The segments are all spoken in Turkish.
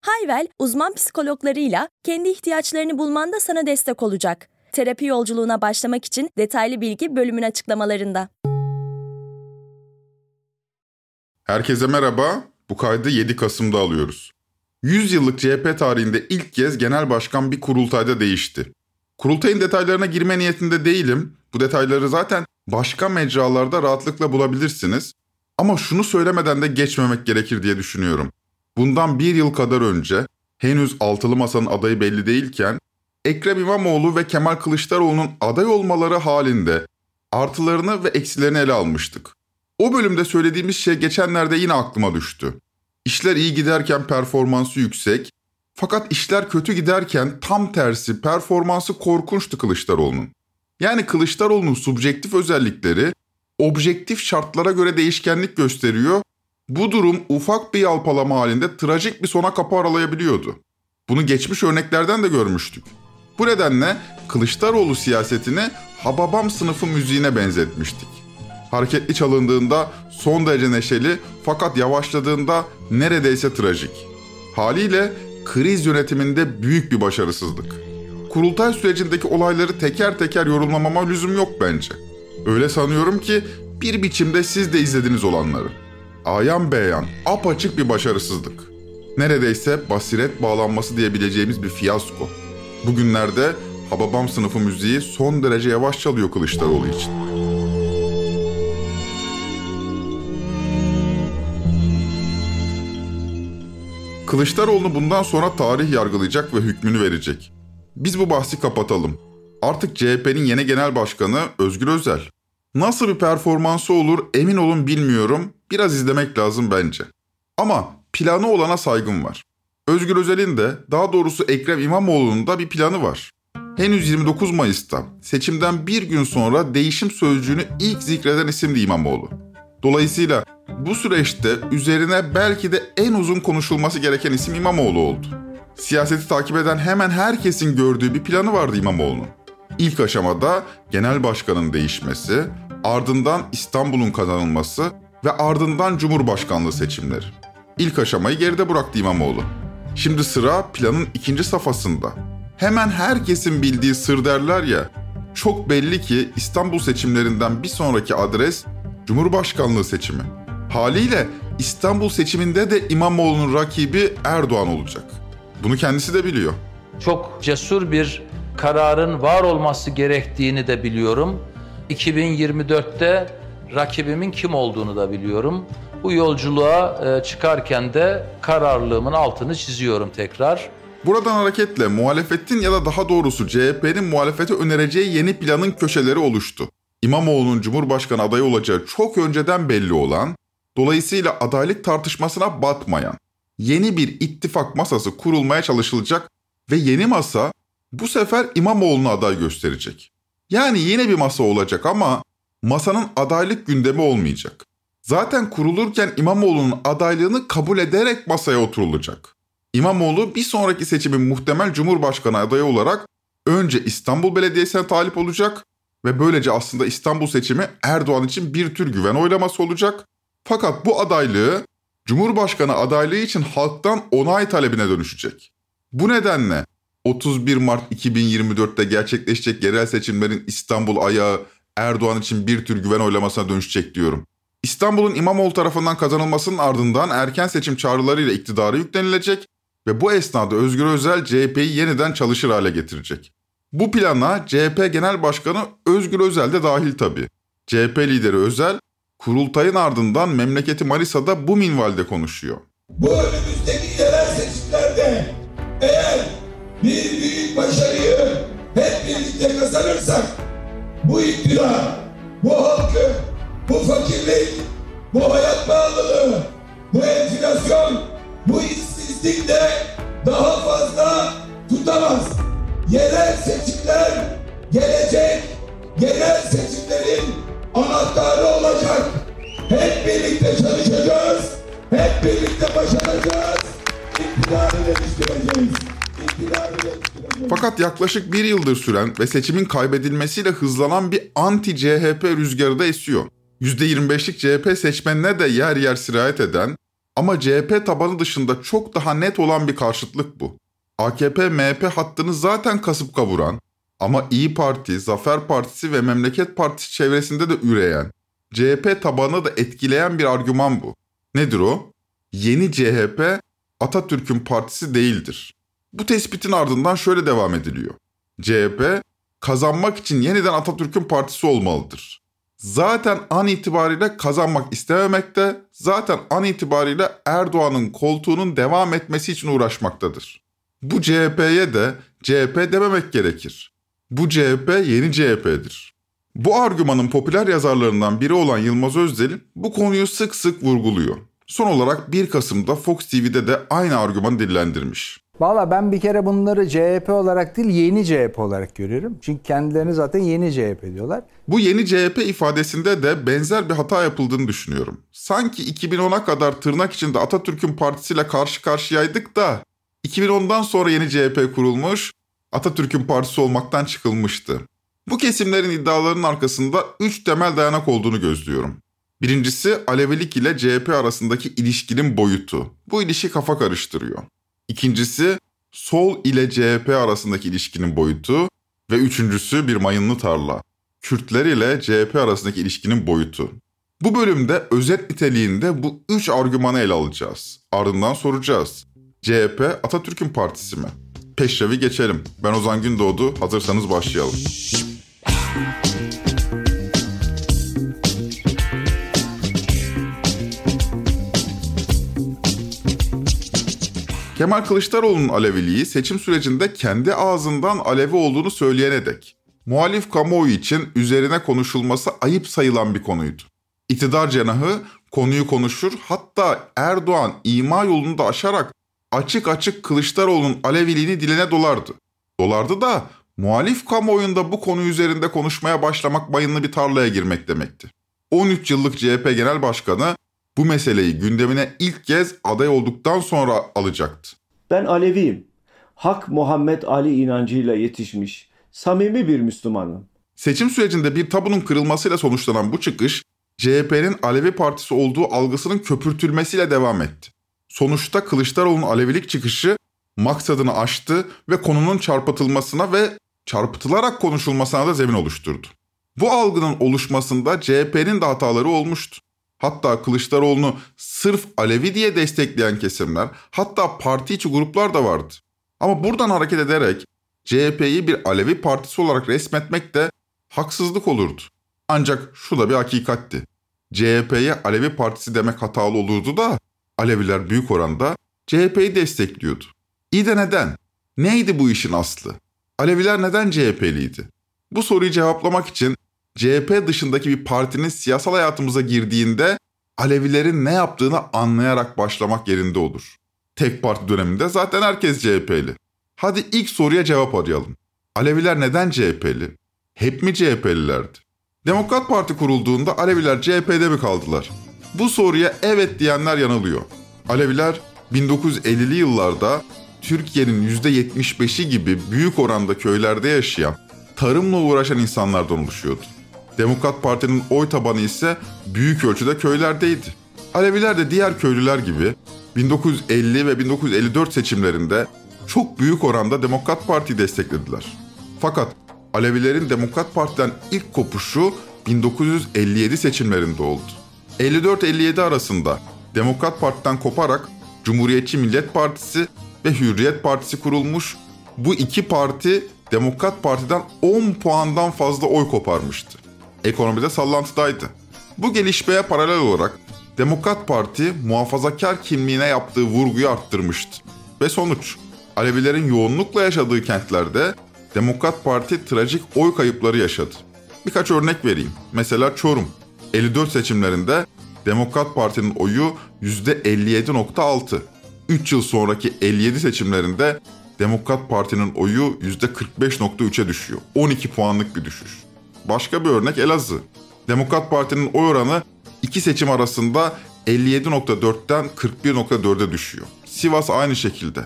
Hayvel, uzman psikologlarıyla kendi ihtiyaçlarını bulmanda sana destek olacak. Terapi yolculuğuna başlamak için detaylı bilgi bölümün açıklamalarında. Herkese merhaba. Bu kaydı 7 Kasım'da alıyoruz. 100 yıllık CHP tarihinde ilk kez genel başkan bir kurultayda değişti. Kurultayın detaylarına girme niyetinde değilim. Bu detayları zaten başka mecralarda rahatlıkla bulabilirsiniz. Ama şunu söylemeden de geçmemek gerekir diye düşünüyorum. Bundan bir yıl kadar önce henüz altılı masanın adayı belli değilken Ekrem İmamoğlu ve Kemal Kılıçdaroğlu'nun aday olmaları halinde artılarını ve eksilerini ele almıştık. O bölümde söylediğimiz şey geçenlerde yine aklıma düştü. İşler iyi giderken performansı yüksek, fakat işler kötü giderken tam tersi performansı korkunçtu Kılıçdaroğlu'nun. Yani Kılıçdaroğlu'nun subjektif özellikleri objektif şartlara göre değişkenlik gösteriyor. Bu durum ufak bir yalpalama halinde trajik bir sona kapı aralayabiliyordu. Bunu geçmiş örneklerden de görmüştük. Bu nedenle Kılıçdaroğlu siyasetini Hababam sınıfı müziğine benzetmiştik. Hareketli çalındığında son derece neşeli fakat yavaşladığında neredeyse trajik. Haliyle kriz yönetiminde büyük bir başarısızlık. Kurultay sürecindeki olayları teker teker yorumlamama lüzum yok bence. Öyle sanıyorum ki bir biçimde siz de izlediniz olanları. Ayan beyan, apaçık bir başarısızlık. Neredeyse basiret bağlanması diyebileceğimiz bir fiyasko. Bugünlerde Hababam sınıfı müziği son derece yavaş çalıyor Kılıçdaroğlu için. Kılıçdaroğlu bundan sonra tarih yargılayacak ve hükmünü verecek. Biz bu bahsi kapatalım. Artık CHP'nin yeni genel başkanı Özgür Özel. Nasıl bir performansı olur emin olun bilmiyorum. Biraz izlemek lazım bence. Ama planı olana saygım var. Özgür Özel'in de daha doğrusu Ekrem İmamoğlu'nun da bir planı var. Henüz 29 Mayıs'ta seçimden bir gün sonra değişim sözcüğünü ilk zikreden isimdi İmamoğlu. Dolayısıyla bu süreçte üzerine belki de en uzun konuşulması gereken isim İmamoğlu oldu. Siyaseti takip eden hemen herkesin gördüğü bir planı vardı İmamoğlu'nun. İlk aşamada genel başkanın değişmesi, ardından İstanbul'un kazanılması ve ardından Cumhurbaşkanlığı seçimleri. İlk aşamayı geride bıraktı İmamoğlu. Şimdi sıra planın ikinci safhasında. Hemen herkesin bildiği sır derler ya, çok belli ki İstanbul seçimlerinden bir sonraki adres Cumhurbaşkanlığı seçimi. Haliyle İstanbul seçiminde de İmamoğlu'nun rakibi Erdoğan olacak. Bunu kendisi de biliyor. Çok cesur bir kararın var olması gerektiğini de biliyorum. 2024'te rakibimin kim olduğunu da biliyorum. Bu yolculuğa e, çıkarken de kararlılığımın altını çiziyorum tekrar. Buradan hareketle muhalefetin ya da daha doğrusu CHP'nin muhalefete önereceği yeni planın köşeleri oluştu. İmamoğlu'nun Cumhurbaşkanı adayı olacağı çok önceden belli olan, dolayısıyla adaylık tartışmasına batmayan, yeni bir ittifak masası kurulmaya çalışılacak ve yeni masa bu sefer İmamoğlu'nu aday gösterecek. Yani yine bir masa olacak ama masanın adaylık gündemi olmayacak. Zaten kurulurken İmamoğlu'nun adaylığını kabul ederek masaya oturulacak. İmamoğlu bir sonraki seçimin muhtemel Cumhurbaşkanı adayı olarak önce İstanbul Belediyesi'ne talip olacak ve böylece aslında İstanbul seçimi Erdoğan için bir tür güven oylaması olacak. Fakat bu adaylığı Cumhurbaşkanı adaylığı için halktan onay talebine dönüşecek. Bu nedenle 31 Mart 2024'te gerçekleşecek yerel seçimlerin İstanbul ayağı Erdoğan için bir tür güven oylamasına dönüşecek diyorum. İstanbul'un İmamoğlu tarafından kazanılmasının ardından erken seçim çağrılarıyla iktidara yüklenilecek ve bu esnada Özgür Özel CHP'yi yeniden çalışır hale getirecek. Bu plana CHP Genel Başkanı Özgür Özel de dahil tabii. CHP lideri Özel, kurultayın ardından memleketi Manisa'da bu minvalde konuşuyor. Bu önümüzdeki yerel seçimlerde eğer bir büyük başarıyı hep birlikte kazanırsak bu iktidar, bu halkı, bu fakirlik, bu hayat pahalılığı, bu enflasyon, bu işsizlik de daha fazla tutamaz. Yerel seçimler gelecek genel seçimlerin anahtarı olacak. Hep birlikte çalışacağız. Hep birlikte başaracağız. İktidarı değiştireceğiz. İktidarı değiştireceğiz. Fakat yaklaşık bir yıldır süren ve seçimin kaybedilmesiyle hızlanan bir anti-CHP rüzgarı da esiyor. %25'lik CHP seçmenine de yer yer sirayet eden ama CHP tabanı dışında çok daha net olan bir karşıtlık bu. AKP-MHP hattını zaten kasıp kavuran ama İyi Parti, Zafer Partisi ve Memleket Partisi çevresinde de üreyen, CHP tabanı da etkileyen bir argüman bu. Nedir o? Yeni CHP Atatürk'ün partisi değildir. Bu tespitin ardından şöyle devam ediliyor. CHP kazanmak için yeniden Atatürk'ün partisi olmalıdır. Zaten an itibariyle kazanmak istememekte, zaten an itibariyle Erdoğan'ın koltuğunun devam etmesi için uğraşmaktadır. Bu CHP'ye de CHP dememek gerekir. Bu CHP yeni CHP'dir. Bu argümanın popüler yazarlarından biri olan Yılmaz Özdil bu konuyu sık sık vurguluyor. Son olarak 1 Kasım'da Fox TV'de de aynı argümanı dillendirmiş. Valla ben bir kere bunları CHP olarak değil yeni CHP olarak görüyorum. Çünkü kendilerini zaten yeni CHP diyorlar. Bu yeni CHP ifadesinde de benzer bir hata yapıldığını düşünüyorum. Sanki 2010'a kadar tırnak içinde Atatürk'ün partisiyle karşı karşıyaydık da 2010'dan sonra yeni CHP kurulmuş, Atatürk'ün partisi olmaktan çıkılmıştı. Bu kesimlerin iddialarının arkasında 3 temel dayanak olduğunu gözlüyorum. Birincisi Alevilik ile CHP arasındaki ilişkinin boyutu. Bu ilişki kafa karıştırıyor. İkincisi sol ile CHP arasındaki ilişkinin boyutu ve üçüncüsü bir mayınlı tarla. Kürtler ile CHP arasındaki ilişkinin boyutu. Bu bölümde özet niteliğinde bu üç argümanı ele alacağız. Ardından soracağız. CHP Atatürk'ün partisi mi? Peşrevi geçelim. Ben Ozan Gündoğdu. Hazırsanız başlayalım. Kemal Kılıçdaroğlu'nun Aleviliği seçim sürecinde kendi ağzından Alevi olduğunu söyleyene dek muhalif kamuoyu için üzerine konuşulması ayıp sayılan bir konuydu. İktidar cenahı konuyu konuşur hatta Erdoğan ima yolunu da aşarak açık açık Kılıçdaroğlu'nun Aleviliğini diline dolardı. Dolardı da muhalif kamuoyunda bu konu üzerinde konuşmaya başlamak bayınlı bir tarlaya girmek demekti. 13 yıllık CHP Genel Başkanı bu meseleyi gündemine ilk kez aday olduktan sonra alacaktı. Ben Aleviyim. Hak Muhammed Ali inancıyla yetişmiş, samimi bir Müslümanım. Seçim sürecinde bir tabunun kırılmasıyla sonuçlanan bu çıkış, CHP'nin Alevi Partisi olduğu algısının köpürtülmesiyle devam etti. Sonuçta Kılıçdaroğlu'nun Alevilik çıkışı maksadını aştı ve konunun çarpıtılmasına ve çarpıtılarak konuşulmasına da zemin oluşturdu. Bu algının oluşmasında CHP'nin de hataları olmuştu. Hatta Kılıçdaroğlu'nu sırf Alevi diye destekleyen kesimler, hatta parti içi gruplar da vardı. Ama buradan hareket ederek CHP'yi bir Alevi partisi olarak resmetmek de haksızlık olurdu. Ancak şu da bir hakikatti. CHP'ye Alevi partisi demek hatalı olurdu da Aleviler büyük oranda CHP'yi destekliyordu. İyi de neden? Neydi bu işin aslı? Aleviler neden CHP'liydi? Bu soruyu cevaplamak için CHP dışındaki bir partinin siyasal hayatımıza girdiğinde Alevilerin ne yaptığını anlayarak başlamak yerinde olur. Tek parti döneminde zaten herkes CHP'li. Hadi ilk soruya cevap arayalım. Aleviler neden CHP'li? Hep mi CHP'lilerdi? Demokrat Parti kurulduğunda Aleviler CHP'de mi kaldılar? Bu soruya evet diyenler yanılıyor. Aleviler 1950'li yıllarda Türkiye'nin %75'i gibi büyük oranda köylerde yaşayan, tarımla uğraşan insanlardan oluşuyordu. Demokrat Parti'nin oy tabanı ise büyük ölçüde köylerdeydi. Aleviler de diğer köylüler gibi 1950 ve 1954 seçimlerinde çok büyük oranda Demokrat Parti'yi desteklediler. Fakat Alevilerin Demokrat Parti'den ilk kopuşu 1957 seçimlerinde oldu. 54-57 arasında Demokrat Parti'den koparak Cumhuriyetçi Millet Partisi ve Hürriyet Partisi kurulmuş. Bu iki parti Demokrat Parti'den 10 puandan fazla oy koparmıştı. Ekonomide sallantıdaydı. Bu gelişmeye paralel olarak Demokrat Parti muhafazakar kimliğine yaptığı vurguyu arttırmıştı. Ve sonuç, Alevilerin yoğunlukla yaşadığı kentlerde Demokrat Parti trajik oy kayıpları yaşadı. Birkaç örnek vereyim. Mesela Çorum. 54 seçimlerinde Demokrat Parti'nin oyu %57.6. 3 yıl sonraki 57 seçimlerinde Demokrat Parti'nin oyu %45.3'e düşüyor. 12 puanlık bir düşüş. Başka bir örnek Elazığ. Demokrat Parti'nin oy oranı iki seçim arasında 57.4'ten 41.4'e düşüyor. Sivas aynı şekilde.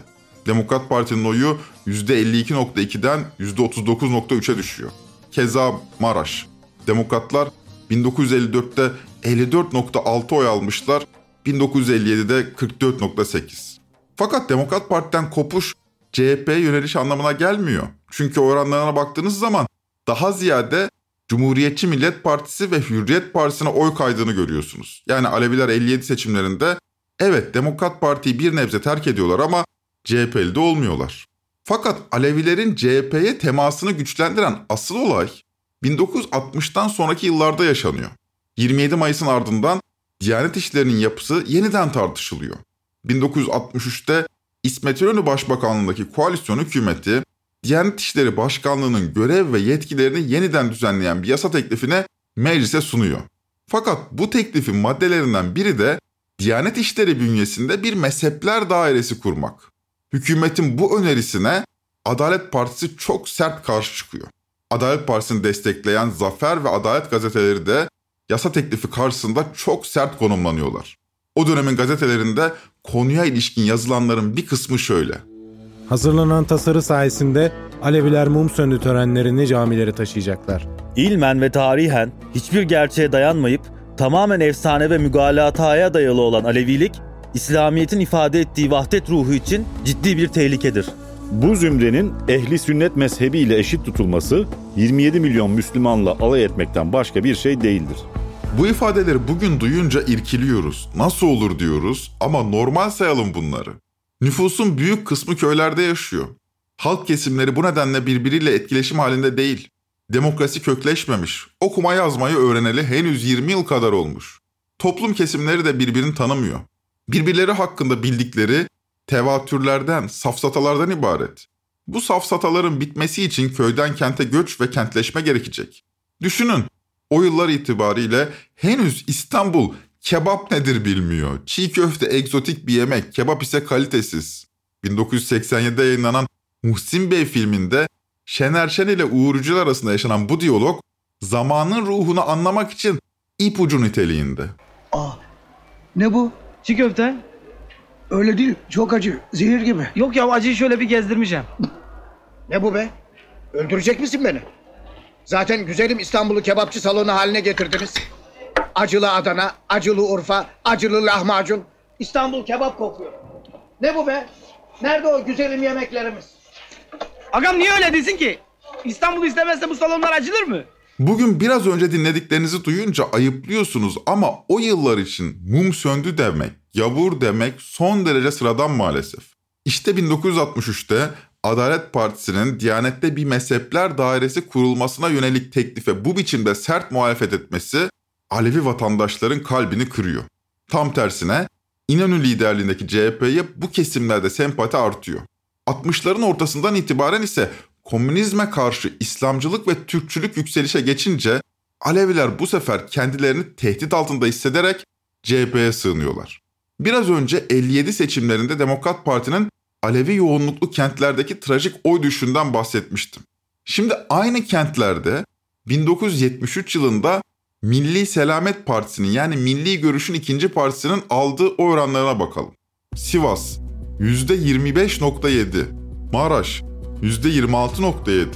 Demokrat Parti'nin oyu %52.2'den %39.3'e düşüyor. Keza Maraş. Demokratlar 1954'te 54.6 oy almışlar, 1957'de 44.8. Fakat Demokrat Parti'den kopuş CHP'ye yöneliş anlamına gelmiyor. Çünkü oranlarına baktığınız zaman daha ziyade Cumhuriyetçi Millet Partisi ve Hürriyet Partisi'ne oy kaydığını görüyorsunuz. Yani Aleviler 57 seçimlerinde evet Demokrat Parti'yi bir nebze terk ediyorlar ama CHP'li de olmuyorlar. Fakat Alevilerin CHP'ye temasını güçlendiren asıl olay 1960'tan sonraki yıllarda yaşanıyor. 27 Mayıs'ın ardından Diyanet İşleri'nin yapısı yeniden tartışılıyor. 1963'te İsmet İnönü Başbakanlığındaki koalisyon hükümeti Diyanet İşleri Başkanlığı'nın görev ve yetkilerini yeniden düzenleyen bir yasa teklifine meclise sunuyor. Fakat bu teklifin maddelerinden biri de Diyanet İşleri bünyesinde bir mezhepler dairesi kurmak. Hükümetin bu önerisine Adalet Partisi çok sert karşı çıkıyor. Adalet Partisi'ni destekleyen Zafer ve Adalet gazeteleri de yasa teklifi karşısında çok sert konumlanıyorlar. O dönemin gazetelerinde konuya ilişkin yazılanların bir kısmı şöyle. Hazırlanan tasarı sayesinde Aleviler mum söndü törenlerini camilere taşıyacaklar. İlmen ve tarihen hiçbir gerçeğe dayanmayıp tamamen efsane ve mügalataya dayalı olan Alevilik, İslamiyet'in ifade ettiği vahdet ruhu için ciddi bir tehlikedir. Bu zümrenin ehli sünnet mezhebiyle eşit tutulması 27 milyon Müslümanla alay etmekten başka bir şey değildir. Bu ifadeleri bugün duyunca irkiliyoruz. Nasıl olur diyoruz ama normal sayalım bunları. Nüfusun büyük kısmı köylerde yaşıyor. Halk kesimleri bu nedenle birbiriyle etkileşim halinde değil. Demokrasi kökleşmemiş. Okuma yazmayı öğreneli henüz 20 yıl kadar olmuş. Toplum kesimleri de birbirini tanımıyor. Birbirleri hakkında bildikleri tevatürlerden, safsatalardan ibaret. Bu safsataların bitmesi için köyden kente göç ve kentleşme gerekecek. Düşünün, o yıllar itibariyle henüz İstanbul kebap nedir bilmiyor. Çiğ köfte egzotik bir yemek, kebap ise kalitesiz. 1987'de yayınlanan Muhsin Bey filminde Şener Şen ile Uğur Yücel arasında yaşanan bu diyalog zamanın ruhunu anlamak için ipucu niteliğinde. Aa, ne bu? Çiğ köfte. Öyle değil, çok acı, zehir gibi. Yok ya acıyı şöyle bir gezdirmeyeceğim. Ne bu be? Öldürecek misin beni? Zaten güzelim İstanbul'u kebapçı salonu haline getirdiniz. Acılı Adana, acılı Urfa, acılı lahmacun. İstanbul kebap kokuyor. Ne bu be? Nerede o güzelim yemeklerimiz? Agam niye öyle desin ki? İstanbul istemezse bu salonlar açılır mı? Bugün biraz önce dinlediklerinizi duyunca ayıplıyorsunuz ama o yıllar için mum söndü demek, yavur demek son derece sıradan maalesef. İşte 1963'te Adalet Partisi'nin Diyanet'te bir mezhepler dairesi kurulmasına yönelik teklife bu biçimde sert muhalefet etmesi Alevi vatandaşların kalbini kırıyor. Tam tersine İnönü liderliğindeki CHP'ye bu kesimlerde sempati artıyor. 60'ların ortasından itibaren ise komünizme karşı İslamcılık ve Türkçülük yükselişe geçince Aleviler bu sefer kendilerini tehdit altında hissederek CHP'ye sığınıyorlar. Biraz önce 57 seçimlerinde Demokrat Parti'nin Alevi yoğunluklu kentlerdeki trajik oy düşüşünden bahsetmiştim. Şimdi aynı kentlerde 1973 yılında Milli Selamet Partisi'nin yani Milli Görüş'ün ikinci partisinin aldığı oy oranlarına bakalım. Sivas %25.7, Maraş %26.7,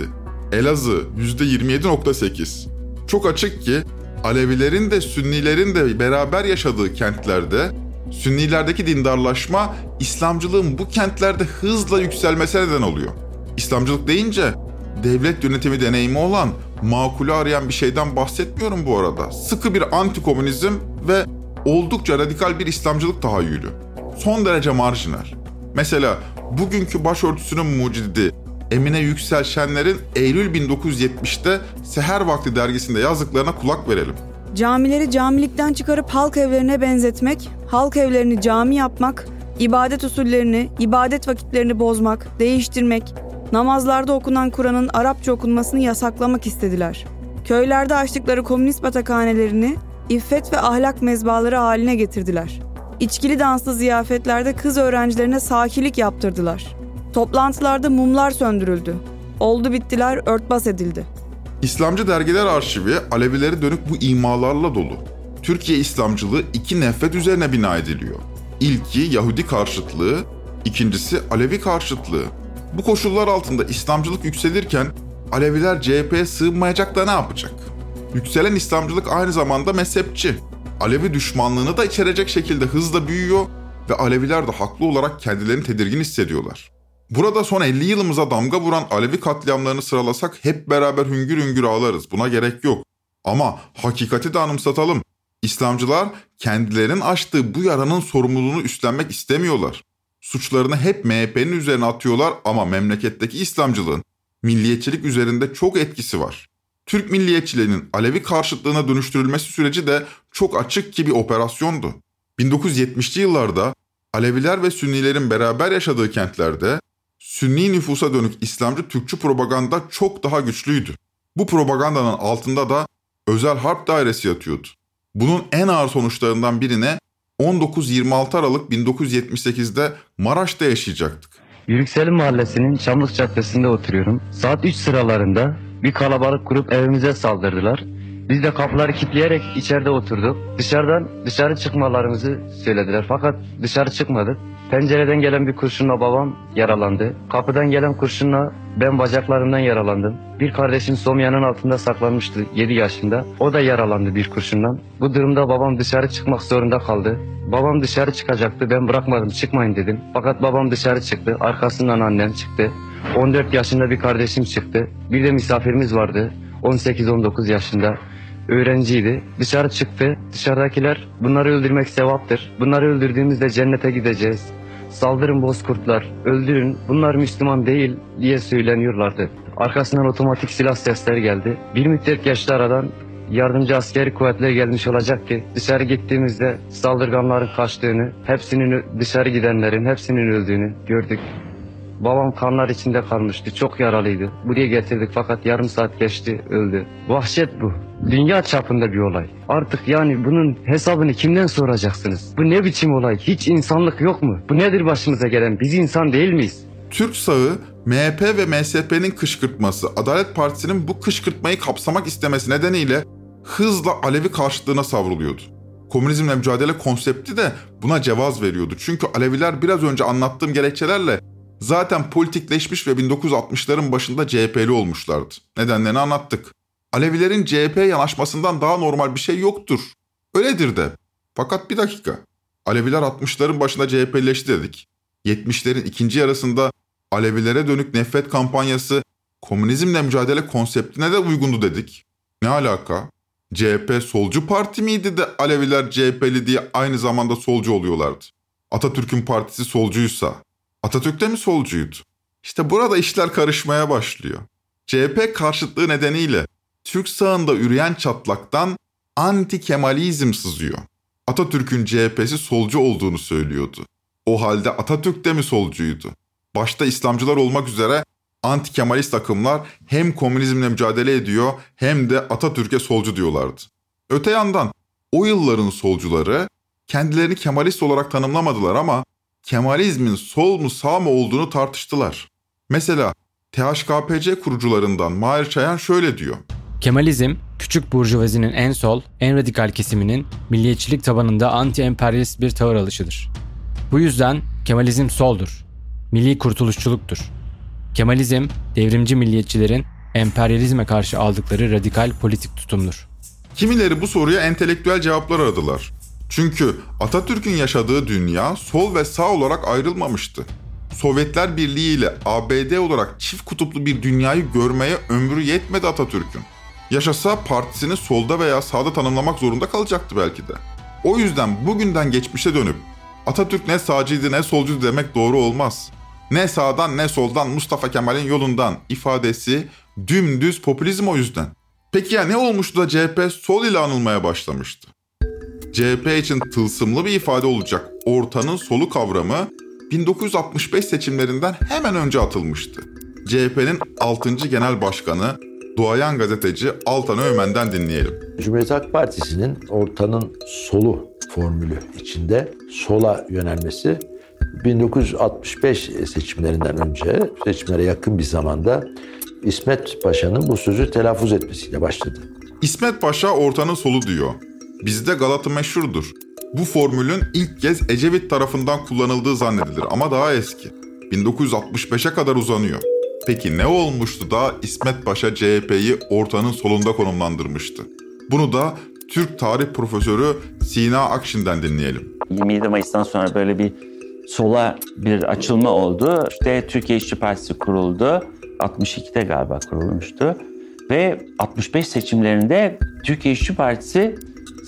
Elazığ %27.8. Çok açık ki Alevilerin de Sünnilerin de beraber yaşadığı kentlerde Sünnilerdeki dindarlaşma İslamcılığın bu kentlerde hızla yükselmesine neden oluyor. İslamcılık deyince devlet yönetimi deneyimi olan makulü arayan bir şeyden bahsetmiyorum bu arada. Sıkı bir antikomünizm ve oldukça radikal bir İslamcılık tahayyülü. Son derece marjinal. Mesela bugünkü başörtüsünün mucidi Emine Yüksel Şenler'in Eylül 1970'te Seher Vakti dergisinde yazdıklarına kulak verelim. Camileri camilikten çıkarıp halk evlerine benzetmek, halk evlerini cami yapmak, ibadet usullerini, ibadet vakitlerini bozmak, değiştirmek, namazlarda okunan Kur'an'ın Arapça okunmasını yasaklamak istediler. Köylerde açtıkları komünist batakhanelerini iffet ve ahlak mezbaları haline getirdiler. İçkili danslı ziyafetlerde kız öğrencilerine sakilik yaptırdılar. Toplantılarda mumlar söndürüldü. Oldu bittiler örtbas edildi. İslamcı dergiler arşivi Alevilere dönük bu imalarla dolu. Türkiye İslamcılığı iki nefret üzerine bina ediliyor. İlki Yahudi karşıtlığı, ikincisi Alevi karşıtlığı. Bu koşullar altında İslamcılık yükselirken Aleviler CHP'ye sığınmayacak da ne yapacak? Yükselen İslamcılık aynı zamanda mezhepçi. Alevi düşmanlığını da içerecek şekilde hızla büyüyor ve Aleviler de haklı olarak kendilerini tedirgin hissediyorlar. Burada son 50 yılımıza damga vuran Alevi katliamlarını sıralasak hep beraber hüngür hüngür ağlarız. Buna gerek yok. Ama hakikati de anımsatalım. İslamcılar kendilerinin açtığı bu yaranın sorumluluğunu üstlenmek istemiyorlar. Suçlarını hep MHP'nin üzerine atıyorlar ama memleketteki İslamcılığın milliyetçilik üzerinde çok etkisi var. Türk milliyetçiliğinin Alevi karşıtlığına dönüştürülmesi süreci de çok açık ki bir operasyondu. 1970'li yıllarda Aleviler ve Sünnilerin beraber yaşadığı kentlerde Sünni nüfusa dönük İslamcı Türkçü propaganda çok daha güçlüydü. Bu propagandanın altında da özel harp dairesi yatıyordu. Bunun en ağır sonuçlarından birine 19-26 Aralık 1978'de Maraş'ta yaşayacaktık. Yürükselim Mahallesi'nin Çamlık Caddesi'nde oturuyorum. Saat 3 sıralarında bir kalabalık kurup evimize saldırdılar. Biz de kapıları kilitleyerek içeride oturduk. Dışarıdan dışarı çıkmalarımızı söylediler fakat dışarı çıkmadık. Pencereden gelen bir kurşunla babam yaralandı. Kapıdan gelen kurşunla ben bacaklarımdan yaralandım. Bir kardeşim somyanın altında saklanmıştı 7 yaşında. O da yaralandı bir kurşundan. Bu durumda babam dışarı çıkmak zorunda kaldı. Babam dışarı çıkacaktı. Ben bırakmadım çıkmayın dedim. Fakat babam dışarı çıktı. Arkasından annem çıktı. 14 yaşında bir kardeşim çıktı. Bir de misafirimiz vardı. 18-19 yaşında öğrenciydi. Dışarı çıktı. Dışarıdakiler bunları öldürmek sevaptır. Bunları öldürdüğümüzde cennete gideceğiz. Saldırın bozkurtlar, öldürün, bunlar Müslüman değil diye söyleniyorlardı. Arkasından otomatik silah sesleri geldi. Bir müddet geçti aradan yardımcı askeri kuvvetler gelmiş olacak ki dışarı gittiğimizde saldırganların kaçtığını, hepsinin dışarı gidenlerin hepsinin öldüğünü gördük. Babam kanlar içinde kalmıştı. Çok yaralıydı. Buraya getirdik fakat yarım saat geçti öldü. Vahşet bu. Dünya çapında bir olay. Artık yani bunun hesabını kimden soracaksınız? Bu ne biçim olay? Hiç insanlık yok mu? Bu nedir başımıza gelen? Biz insan değil miyiz? Türk sağı MHP ve MSP'nin kışkırtması, Adalet Partisi'nin bu kışkırtmayı kapsamak istemesi nedeniyle hızla Alevi karşıtlığına savruluyordu. Komünizmle mücadele konsepti de buna cevaz veriyordu. Çünkü Aleviler biraz önce anlattığım gerekçelerle zaten politikleşmiş ve 1960'ların başında CHP'li olmuşlardı. Nedenlerini anlattık. Alevilerin CHP yanaşmasından daha normal bir şey yoktur. Öyledir de. Fakat bir dakika. Aleviler 60'ların başında CHP'leşti dedik. 70'lerin ikinci yarısında Alevilere dönük nefret kampanyası komünizmle mücadele konseptine de uygundu dedik. Ne alaka? CHP solcu parti miydi de Aleviler CHP'li diye aynı zamanda solcu oluyorlardı. Atatürk'ün partisi solcuysa Atatürk de mi solcuydu? İşte burada işler karışmaya başlıyor. CHP karşıtlığı nedeniyle Türk sağında üreyen çatlaktan anti-Kemalizm sızıyor. Atatürk'ün CHP'si solcu olduğunu söylüyordu. O halde Atatürk de mi solcuydu? Başta İslamcılar olmak üzere anti-Kemalist akımlar hem komünizmle mücadele ediyor hem de Atatürk'e solcu diyorlardı. Öte yandan o yılların solcuları kendilerini Kemalist olarak tanımlamadılar ama Kemalizmin sol mu sağ mı olduğunu tartıştılar. Mesela THKPC kurucularından Mahir Çayan şöyle diyor. Kemalizm, küçük burjuvazinin en sol, en radikal kesiminin milliyetçilik tabanında anti-emperyalist bir tavır alışıdır. Bu yüzden Kemalizm soldur, milli kurtuluşçuluktur. Kemalizm, devrimci milliyetçilerin emperyalizme karşı aldıkları radikal politik tutumdur. Kimileri bu soruya entelektüel cevaplar aradılar. Çünkü Atatürk'ün yaşadığı dünya sol ve sağ olarak ayrılmamıştı. Sovyetler Birliği ile ABD olarak çift kutuplu bir dünyayı görmeye ömrü yetmedi Atatürk'ün. Yaşasa partisini solda veya sağda tanımlamak zorunda kalacaktı belki de. O yüzden bugünden geçmişe dönüp Atatürk ne sağcıydı ne solcuydu demek doğru olmaz. Ne sağdan ne soldan Mustafa Kemal'in yolundan ifadesi dümdüz popülizm o yüzden. Peki ya ne olmuştu da CHP sol ile anılmaya başlamıştı? CHP için tılsımlı bir ifade olacak ortanın solu kavramı 1965 seçimlerinden hemen önce atılmıştı. CHP'nin 6. Genel Başkanı duayan gazeteci Altan Öğmen'den dinleyelim. Cumhuriyet Halk Partisi'nin ortanın solu formülü içinde sola yönelmesi 1965 seçimlerinden önce, seçimlere yakın bir zamanda İsmet Paşa'nın bu sözü telaffuz etmesiyle başladı. İsmet Paşa ortanın solu diyor. Bizde Galata meşhurdur. Bu formülün ilk kez Ecevit tarafından kullanıldığı zannedilir ama daha eski. 1965'e kadar uzanıyor. Peki ne olmuştu da İsmet Paşa CHP'yi ortanın solunda konumlandırmıştı? Bunu da Türk tarih profesörü Sina Akşin'den dinleyelim. 27 Mayıs'tan sonra böyle bir sola bir açılma oldu. İşte Türkiye İşçi Partisi kuruldu. 62'de galiba kurulmuştu. Ve 65 seçimlerinde Türkiye İşçi Partisi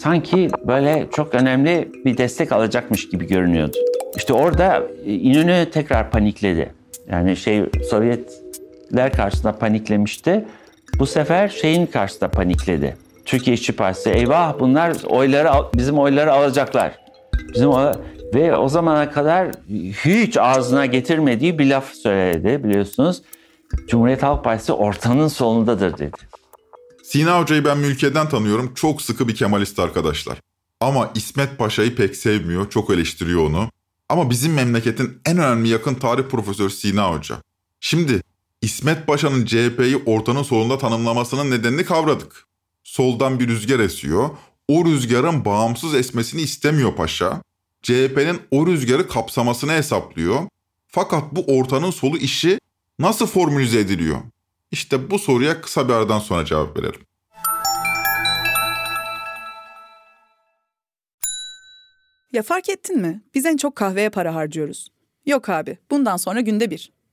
sanki böyle çok önemli bir destek alacakmış gibi görünüyordu. İşte orada İnönü tekrar panikledi. Yani şey Sovyetler karşısında paniklemişti. Bu sefer şeyin karşısında panikledi. Türkiye İşçi Partisi eyvah bunlar oyları bizim oyları alacaklar. Bizim o, ve o zamana kadar hiç ağzına getirmediği bir laf söyledi biliyorsunuz. Cumhuriyet Halk Partisi ortanın solundadır dedi. Sina Hoca'yı ben mülkeden tanıyorum. Çok sıkı bir Kemalist arkadaşlar. Ama İsmet Paşa'yı pek sevmiyor, çok eleştiriyor onu. Ama bizim memleketin en önemli yakın tarih profesörü Sina Hoca. Şimdi İsmet Paşa'nın CHP'yi ortanın solunda tanımlamasının nedenini kavradık. Soldan bir rüzgar esiyor. O rüzgarın bağımsız esmesini istemiyor paşa. CHP'nin o rüzgarı kapsamasını hesaplıyor. Fakat bu ortanın solu işi nasıl formülize ediliyor? İşte bu soruya kısa bir aradan sonra cevap verelim. Ya fark ettin mi? Biz en çok kahveye para harcıyoruz. Yok abi, bundan sonra günde bir.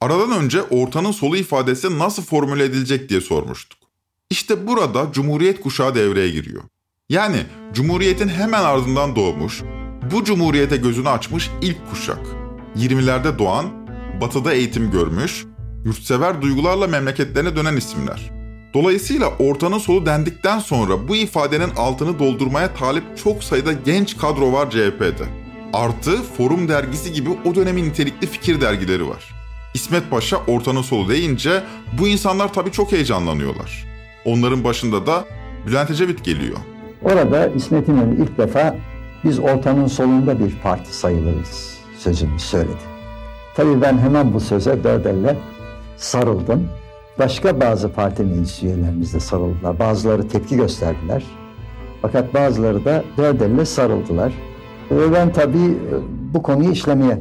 Aradan önce ortanın solu ifadesi nasıl formüle edilecek diye sormuştuk. İşte burada Cumhuriyet kuşağı devreye giriyor. Yani Cumhuriyet'in hemen ardından doğmuş, bu Cumhuriyete gözünü açmış ilk kuşak. 20'lerde doğan, batıda eğitim görmüş, yurtsever duygularla memleketlerine dönen isimler. Dolayısıyla ortanın solu dendikten sonra bu ifadenin altını doldurmaya talip çok sayıda genç kadro var CHP'de. Artı Forum dergisi gibi o dönemin nitelikli fikir dergileri var. İsmet Paşa ortanın solu deyince bu insanlar tabii çok heyecanlanıyorlar. Onların başında da Bülent Ecevit geliyor. Orada İsmet İnönü ilk defa biz ortanın solunda bir parti sayılırız sözünü söyledi. Tabii ben hemen bu söze dört elle sarıldım. Başka bazı parti meclis üyelerimiz de sarıldılar. Bazıları tepki gösterdiler. Fakat bazıları da dört elle sarıldılar. Ve ben tabii bu konuyu işlemeye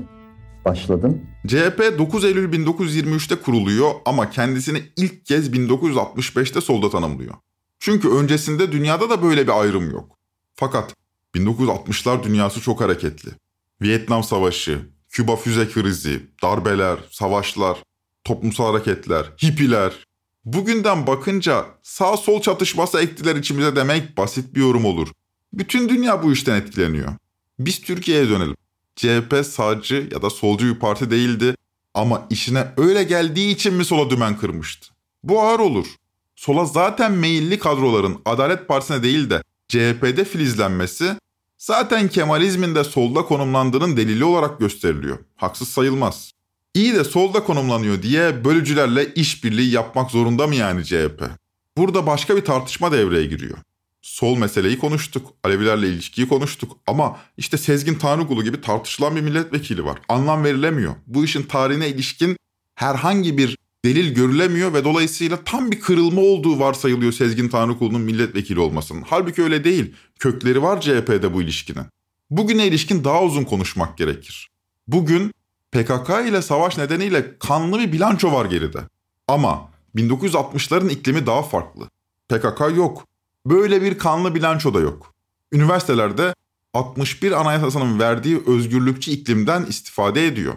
başladım. CHP 9 Eylül 1923'te kuruluyor ama kendisini ilk kez 1965'te solda tanımlıyor. Çünkü öncesinde dünyada da böyle bir ayrım yok. Fakat 1960'lar dünyası çok hareketli. Vietnam Savaşı, Küba füze krizi, darbeler, savaşlar, toplumsal hareketler, hippiler. Bugünden bakınca sağ sol çatışması ektiler içimize demek basit bir yorum olur. Bütün dünya bu işten etkileniyor. Biz Türkiye'ye dönelim. CHP sağcı ya da solcu bir parti değildi ama işine öyle geldiği için mi sola dümen kırmıştı? Bu ağır olur. Sola zaten meyilli kadroların Adalet Partisi'ne değil de CHP'de filizlenmesi zaten Kemalizmin de solda konumlandığının delili olarak gösteriliyor. Haksız sayılmaz. İyi de solda konumlanıyor diye bölücülerle işbirliği yapmak zorunda mı yani CHP? Burada başka bir tartışma devreye giriyor. Sol meseleyi konuştuk, Alevilerle ilişkiyi konuştuk ama işte Sezgin Tanrıkulu gibi tartışılan bir milletvekili var. Anlam verilemiyor. Bu işin tarihine ilişkin herhangi bir delil görülemiyor ve dolayısıyla tam bir kırılma olduğu varsayılıyor Sezgin Tanrıkulu'nun milletvekili olmasının. Halbuki öyle değil. Kökleri var CHP'de bu ilişkinin. Bugüne ilişkin daha uzun konuşmak gerekir. Bugün PKK ile savaş nedeniyle kanlı bir bilanço var geride. Ama 1960'ların iklimi daha farklı. PKK yok. Böyle bir kanlı bilanço da yok. Üniversitelerde 61 anayasasının verdiği özgürlükçü iklimden istifade ediyor.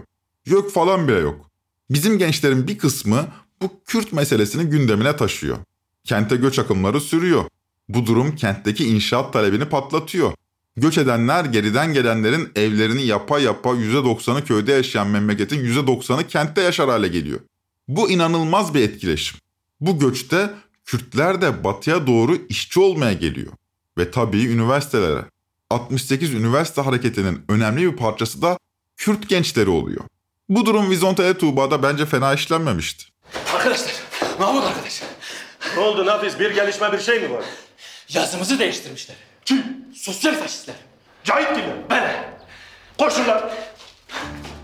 Yok falan bile yok. Bizim gençlerin bir kısmı bu Kürt meselesini gündemine taşıyor. Kente göç akımları sürüyor. Bu durum kentteki inşaat talebini patlatıyor. Göç edenler geriden gelenlerin evlerini yapa yapa %90'ı köyde yaşayan memleketin %90'ı kentte yaşar hale geliyor. Bu inanılmaz bir etkileşim. Bu göçte Kürtler de batıya doğru işçi olmaya geliyor. Ve tabii üniversitelere. 68 üniversite hareketinin önemli bir parçası da Kürt gençleri oluyor. Bu durum Vizontele Tuğba'da bence fena işlenmemişti. Arkadaşlar, Mahmut arkadaş. Ne oldu Nafiz? Bir gelişme bir şey mi var? Yazımızı değiştirmişler. Kim? Sosyal faşistler. Cahit gibi. Ben. Koşurlar.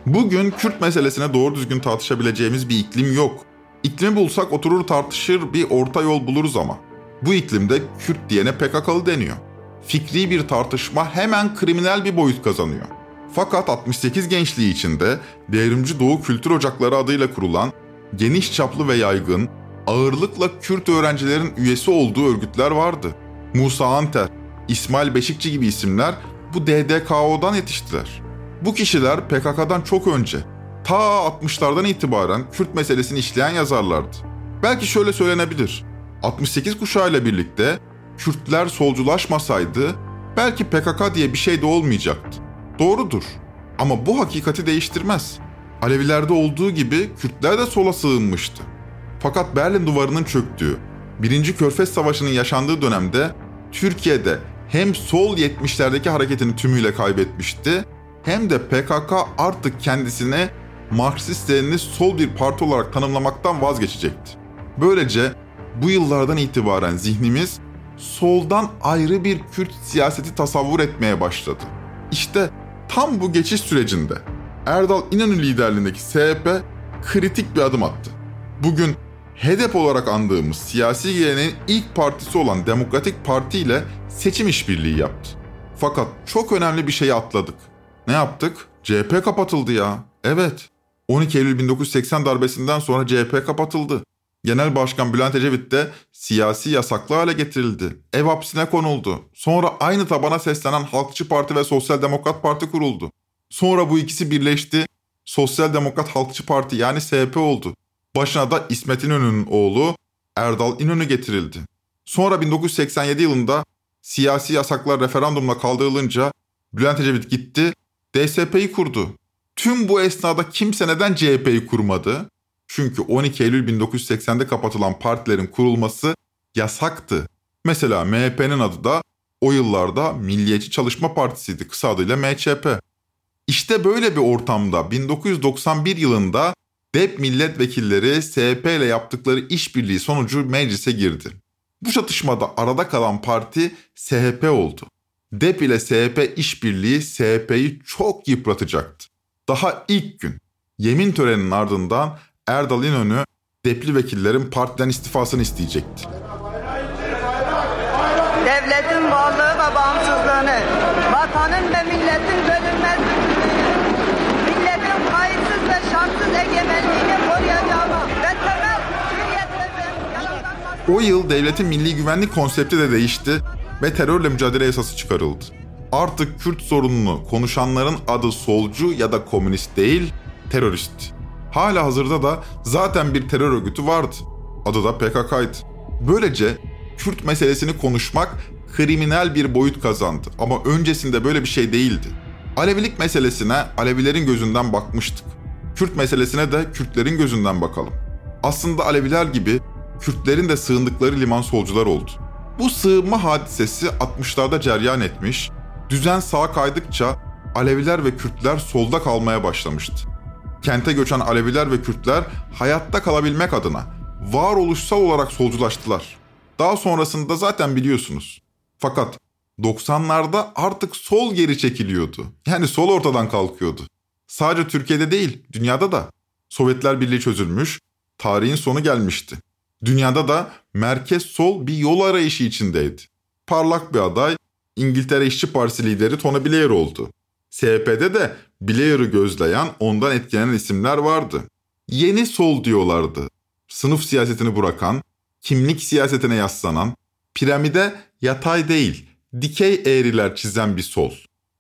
Bugün Kürt meselesine doğru düzgün tartışabileceğimiz bir iklim yok. İklimi bulsak oturur tartışır bir orta yol buluruz ama. Bu iklimde Kürt diyene PKK'lı deniyor. Fikri bir tartışma hemen kriminal bir boyut kazanıyor. Fakat 68 gençliği içinde Devrimci Doğu Kültür Ocakları adıyla kurulan geniş çaplı ve yaygın, ağırlıkla Kürt öğrencilerin üyesi olduğu örgütler vardı. Musa Anter, İsmail Beşikçi gibi isimler bu DDKO'dan yetiştiler. Bu kişiler PKK'dan çok önce, ta 60'lardan itibaren Kürt meselesini işleyen yazarlardı. Belki şöyle söylenebilir. 68 kuşağıyla birlikte Kürtler solculaşmasaydı belki PKK diye bir şey de olmayacaktı. Doğrudur. Ama bu hakikati değiştirmez. Alevilerde olduğu gibi Kürtler de sola sığınmıştı. Fakat Berlin duvarının çöktüğü, 1. Körfez Savaşı'nın yaşandığı dönemde Türkiye'de hem sol 70'lerdeki hareketini tümüyle kaybetmişti hem de PKK artık kendisine Marksist-Leninist sol bir parti olarak tanımlamaktan vazgeçecekti. Böylece bu yıllardan itibaren zihnimiz soldan ayrı bir Kürt siyaseti tasavvur etmeye başladı. İşte tam bu geçiş sürecinde Erdal İnönü liderliğindeki SHP kritik bir adım attı. Bugün HDP olarak andığımız siyasi geleneğin ilk partisi olan Demokratik Parti ile seçim işbirliği yaptı. Fakat çok önemli bir şeyi atladık. Ne yaptık? CHP kapatıldı ya. Evet. 12 Eylül 1980 darbesinden sonra CHP kapatıldı. Genel Başkan Bülent Ecevit de siyasi yasaklı hale getirildi. Ev hapsine konuldu. Sonra aynı tabana seslenen Halkçı Parti ve Sosyal Demokrat Parti kuruldu. Sonra bu ikisi birleşti. Sosyal Demokrat Halkçı Parti yani SP oldu. Başına da İsmet İnönü'nün oğlu Erdal İnönü getirildi. Sonra 1987 yılında siyasi yasaklar referandumla kaldırılınca Bülent Ecevit gitti, DSP'yi kurdu. Tüm bu esnada kimse neden CHP'yi kurmadı? Çünkü 12 Eylül 1980'de kapatılan partilerin kurulması yasaktı. Mesela MHP'nin adı da o yıllarda Milliyetçi Çalışma Partisi'ydi kısa adıyla MÇP. İşte böyle bir ortamda 1991 yılında DEP milletvekilleri SP ile yaptıkları işbirliği sonucu meclise girdi. Bu çatışmada arada kalan parti SHP oldu. DEP ile SHP işbirliği SHP'yi çok yıpratacaktı. Daha ilk gün yemin töreninin ardından Erdal İnönü depli vekillerin partiden istifasını isteyecekti. Devletin varlığı ve bağımsızlığını, vatanın ve milletin bölünmezliğini, milletin kayıtsız ve şartsız egemenliğini koruyacağıma ve temel hürriyetlerden O yıl devletin milli güvenlik konsepti de değişti ve terörle mücadele yasası çıkarıldı. Artık Kürt sorununu konuşanların adı solcu ya da komünist değil, terörist. Hala hazırda da zaten bir terör örgütü vardı. Adı da PKK'ydı. Böylece Kürt meselesini konuşmak kriminal bir boyut kazandı ama öncesinde böyle bir şey değildi. Alevilik meselesine Alevilerin gözünden bakmıştık. Kürt meselesine de Kürtlerin gözünden bakalım. Aslında Aleviler gibi Kürtlerin de sığındıkları liman solcular oldu. Bu sığınma hadisesi 60'larda ceryan etmiş, düzen sağa kaydıkça Aleviler ve Kürtler solda kalmaya başlamıştı. Kente göçen Aleviler ve Kürtler hayatta kalabilmek adına varoluşsal olarak solculaştılar. Daha sonrasında zaten biliyorsunuz. Fakat 90'larda artık sol geri çekiliyordu. Yani sol ortadan kalkıyordu. Sadece Türkiye'de değil, dünyada da. Sovyetler Birliği çözülmüş, tarihin sonu gelmişti. Dünyada da merkez sol bir yol arayışı içindeydi. Parlak bir aday İngiltere İşçi Partisi lideri Tony Blair oldu. SHP'de de Blair'ı gözleyen, ondan etkilenen isimler vardı. Yeni sol diyorlardı. sınıf siyasetini bırakan, kimlik siyasetine yaslanan, piramide yatay değil, dikey eğriler çizen bir sol.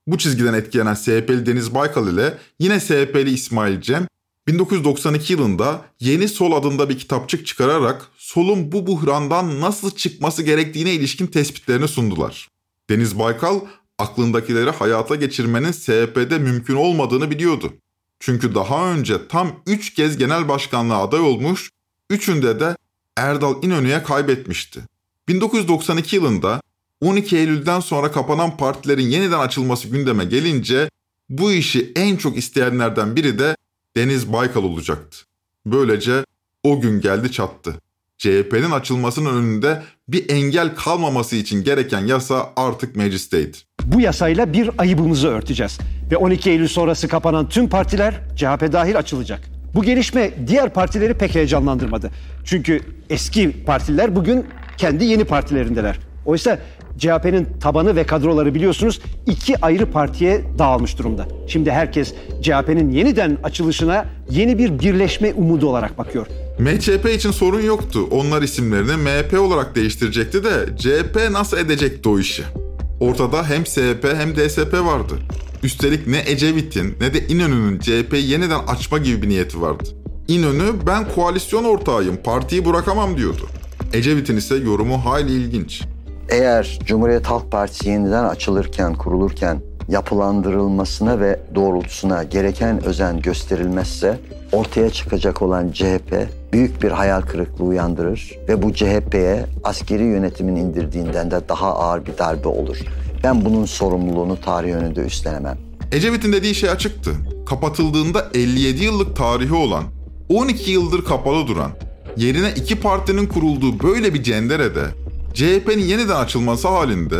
Bu çizgiden etkilenen SHP'li Deniz Baykal ile yine SHP'li İsmail Cem 1992 yılında Yeni Sol adında bir kitapçık çıkararak solun bu buhrandan nasıl çıkması gerektiğine ilişkin tespitlerini sundular. Deniz Baykal aklındakileri hayata geçirmenin SHP'de mümkün olmadığını biliyordu. Çünkü daha önce tam 3 kez genel başkanlığa aday olmuş, üçünde de Erdal İnönü'ye kaybetmişti. 1992 yılında 12 Eylül'den sonra kapanan partilerin yeniden açılması gündeme gelince bu işi en çok isteyenlerden biri de Deniz Baykal olacaktı. Böylece o gün geldi çattı. CHP'nin açılmasının önünde bir engel kalmaması için gereken yasa artık meclisteydi. Bu yasayla bir ayıbımızı örteceğiz. Ve 12 Eylül sonrası kapanan tüm partiler CHP dahil açılacak. Bu gelişme diğer partileri pek heyecanlandırmadı. Çünkü eski partiler bugün kendi yeni partilerindeler. Oysa CHP'nin tabanı ve kadroları biliyorsunuz iki ayrı partiye dağılmış durumda. Şimdi herkes CHP'nin yeniden açılışına yeni bir birleşme umudu olarak bakıyor. MHP için sorun yoktu. Onlar isimlerini MHP olarak değiştirecekti de CHP nasıl edecekti o işi? Ortada hem SHP hem DSP vardı. Üstelik ne Ecevit'in ne de İnönü'nün CHP'yi yeniden açma gibi bir niyeti vardı. İnönü ben koalisyon ortağıyım partiyi bırakamam diyordu. Ecevit'in ise yorumu hayli ilginç. Eğer Cumhuriyet Halk Partisi yeniden açılırken, kurulurken yapılandırılmasına ve doğrultusuna gereken özen gösterilmezse ortaya çıkacak olan CHP büyük bir hayal kırıklığı uyandırır ve bu CHP'ye askeri yönetimin indirdiğinden de daha ağır bir darbe olur. Ben bunun sorumluluğunu tarih önünde üstlenemem. Ecevit'in dediği şey açıktı. Kapatıldığında 57 yıllık tarihi olan, 12 yıldır kapalı duran, yerine iki partinin kurulduğu böyle bir cenderede CHP'nin yeniden açılması halinde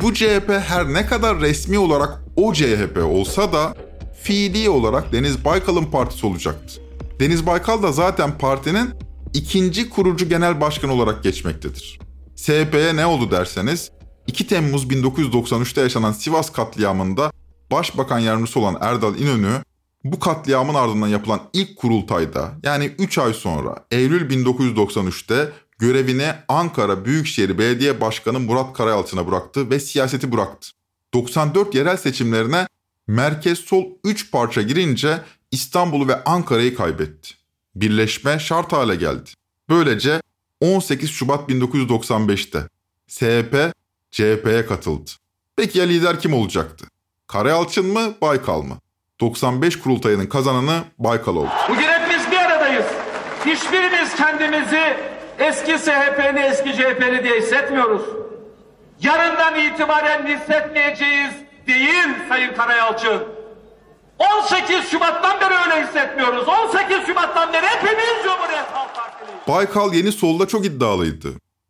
bu CHP her ne kadar resmi olarak o CHP olsa da fiili olarak Deniz Baykal'ın partisi olacaktı. Deniz Baykal da zaten partinin ikinci kurucu genel başkan olarak geçmektedir. SHP'ye ne oldu derseniz 2 Temmuz 1993'te yaşanan Sivas katliamında Başbakan Yardımcısı olan Erdal İnönü bu katliamın ardından yapılan ilk kurultayda yani 3 ay sonra Eylül 1993'te görevini Ankara Büyükşehir Belediye Başkanı Murat Karayalçın'a bıraktı ve siyaseti bıraktı. 94 yerel seçimlerine merkez sol 3 parça girince İstanbul'u ve Ankara'yı kaybetti. Birleşme şart hale geldi. Böylece 18 Şubat 1995'te SHP CHP'ye katıldı. Peki ya lider kim olacaktı? Karayalçın mı, Baykal mı? 95 kurultayının kazananı Baykal oldu. Bugün hepimiz bir aradayız. Hiçbirimiz kendimizi eski SHP'li, eski CHP'li diye hissetmiyoruz. Yarından itibaren hissetmeyeceğiz değil Sayın Karayalçın. 18 Şubat'tan beri öyle hissetmiyoruz. 18 Şubat'tan beri hepimiz Cumhuriyet Halk Partiliyiz. Baykal yeni solda çok iddialıydı.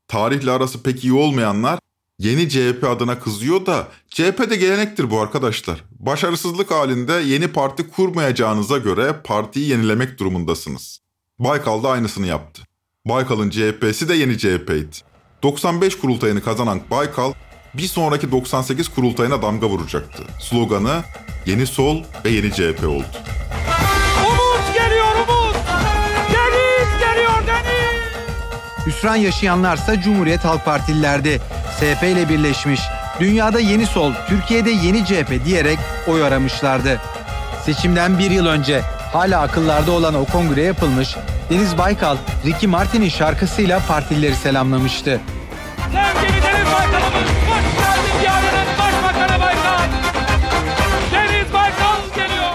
Tarihle arası pek iyi olmayanlar yeni CHP adına kızıyor da CHP'de gelenektir bu arkadaşlar. Başarısızlık halinde yeni parti kurmayacağınıza göre partiyi yenilemek durumundasınız. Baykal da aynısını yaptı. Baykal'ın CHP'si de yeni CHP'ydi. 95 kurultayını kazanan Baykal bir sonraki 98 kurultayına damga vuracaktı. Sloganı Yeni Sol ve Yeni CHP oldu. Umut geliyor Umut. Deniz geliyor Deniz. Hüsran yaşayanlarsa Cumhuriyet Halk Partililerdi. SHP ile birleşmiş, dünyada yeni sol, Türkiye'de yeni CHP diyerek oy aramışlardı. Seçimden bir yıl önce hala akıllarda olan o kongre yapılmış, Deniz Baykal, Ricky Martin'in şarkısıyla partilileri selamlamıştı. Sevgili Deniz Baykal'ımız hoş geldin yarının Başbakanı Baykal. Deniz Baykal geliyor.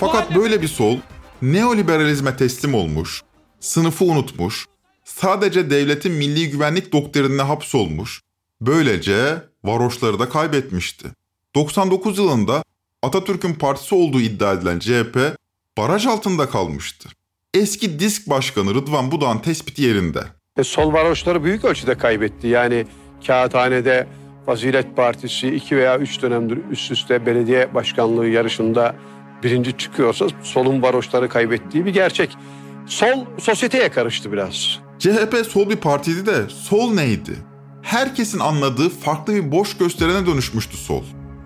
Fakat böyle bir sol neoliberalizme teslim olmuş, sınıfı unutmuş, sadece devletin milli güvenlik doktrinine hapsolmuş, böylece varoşları da kaybetmişti. 99 yılında Atatürk'ün partisi olduğu iddia edilen CHP baraj altında kalmıştı. Eski disk başkanı Rıdvan Budak'ın tespiti yerinde. E, sol varoşları büyük ölçüde kaybetti. Yani Kağıthane'de Fazilet Partisi iki veya üç dönemdir üst üste belediye başkanlığı yarışında birinci çıkıyorsa solun varoşları kaybettiği bir gerçek. Sol sosyeteye karıştı biraz. CHP sol bir partiydi de sol neydi? Herkesin anladığı farklı bir boş gösterene dönüşmüştü sol.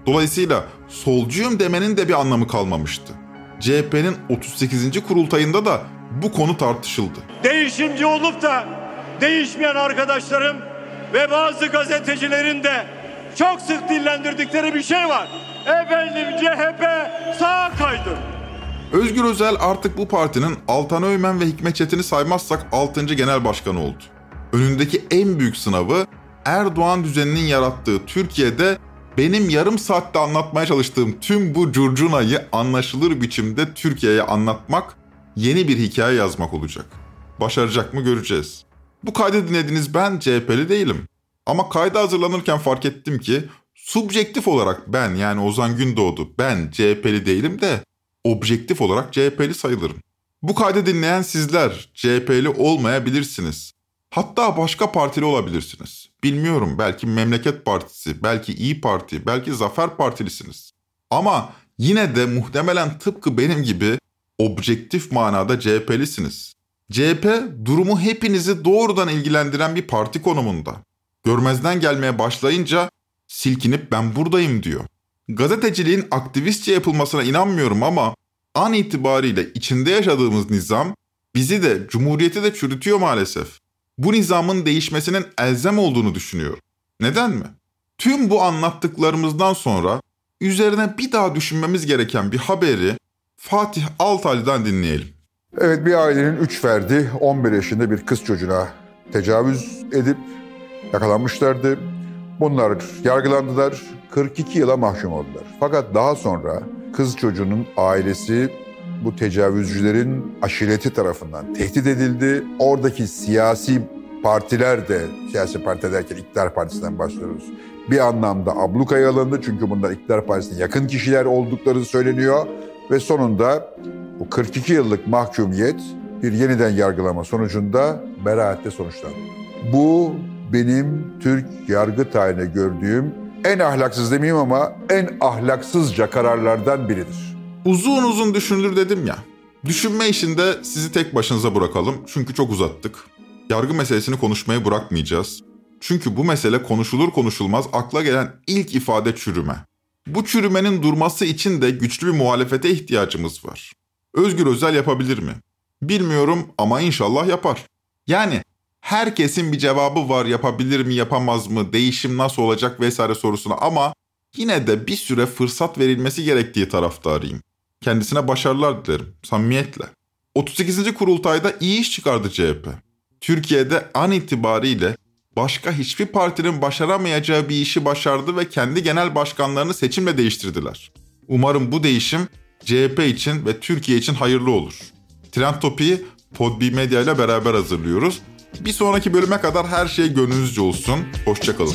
Dolayısıyla solcuyum demenin de bir anlamı kalmamıştı. CHP'nin 38. kurultayında da bu konu tartışıldı. Değişimci olup da değişmeyen arkadaşlarım ve bazı gazetecilerin de çok sık dillendirdikleri bir şey var. Efendim CHP sağa kaydı. Özgür Özel artık bu partinin Altan Öymen ve Hikmet Çetin'i saymazsak 6. genel başkanı oldu. Önündeki en büyük sınavı Erdoğan düzeninin yarattığı Türkiye'de benim yarım saatte anlatmaya çalıştığım tüm bu curcunayı anlaşılır biçimde Türkiye'ye anlatmak, yeni bir hikaye yazmak olacak. Başaracak mı göreceğiz. Bu kaydı dinlediniz ben CHP'li değilim. Ama kayda hazırlanırken fark ettim ki subjektif olarak ben yani Ozan Gündoğdu ben CHP'li değilim de objektif olarak CHP'li sayılırım. Bu kaydı dinleyen sizler CHP'li olmayabilirsiniz. Hatta başka partili olabilirsiniz. Bilmiyorum belki Memleket Partisi, belki İyi Parti, belki Zafer Partilisiniz. Ama yine de muhtemelen tıpkı benim gibi objektif manada CHP'lisiniz. CHP durumu hepinizi doğrudan ilgilendiren bir parti konumunda. Görmezden gelmeye başlayınca silkinip ben buradayım diyor. Gazeteciliğin aktivistçe yapılmasına inanmıyorum ama an itibariyle içinde yaşadığımız nizam bizi de cumhuriyeti de çürütüyor maalesef. Bu nizamın değişmesinin elzem olduğunu düşünüyorum. Neden mi? Tüm bu anlattıklarımızdan sonra üzerine bir daha düşünmemiz gereken bir haberi Fatih Altaylı'dan dinleyelim. Evet bir ailenin 3 ferdi 11 yaşında bir kız çocuğuna tecavüz edip yakalanmışlardı. Bunlar yargılandılar, 42 yıla mahkum oldular. Fakat daha sonra kız çocuğunun ailesi bu tecavüzcülerin aşireti tarafından tehdit edildi. Oradaki siyasi partiler de, siyasi parti derken iktidar partisinden bahsediyoruz. Bir anlamda ablukaya alındı çünkü bunlar iktidar partisine yakın kişiler oldukları söyleniyor. Ve sonunda bu 42 yıllık mahkumiyet bir yeniden yargılama sonucunda beraatle sonuçlandı. Bu benim Türk yargı tarihine gördüğüm en ahlaksız demeyeyim ama en ahlaksızca kararlardan biridir. Uzun uzun düşünülür dedim ya. Düşünme işinde sizi tek başınıza bırakalım çünkü çok uzattık. Yargı meselesini konuşmaya bırakmayacağız. Çünkü bu mesele konuşulur konuşulmaz akla gelen ilk ifade çürüme. Bu çürümenin durması için de güçlü bir muhalefete ihtiyacımız var. Özgür Özel yapabilir mi? Bilmiyorum ama inşallah yapar. Yani herkesin bir cevabı var yapabilir mi yapamaz mı değişim nasıl olacak vesaire sorusuna ama yine de bir süre fırsat verilmesi gerektiği taraftarıyım. Kendisine başarılar dilerim samimiyetle. 38. kurultayda iyi iş çıkardı CHP. Türkiye'de an itibariyle başka hiçbir partinin başaramayacağı bir işi başardı ve kendi genel başkanlarını seçimle değiştirdiler. Umarım bu değişim CHP için ve Türkiye için hayırlı olur. Trend Topi'yi Podbi Medya ile beraber hazırlıyoruz. Bir sonraki bölüme kadar her şey gönlünüzce olsun. Hoşçakalın.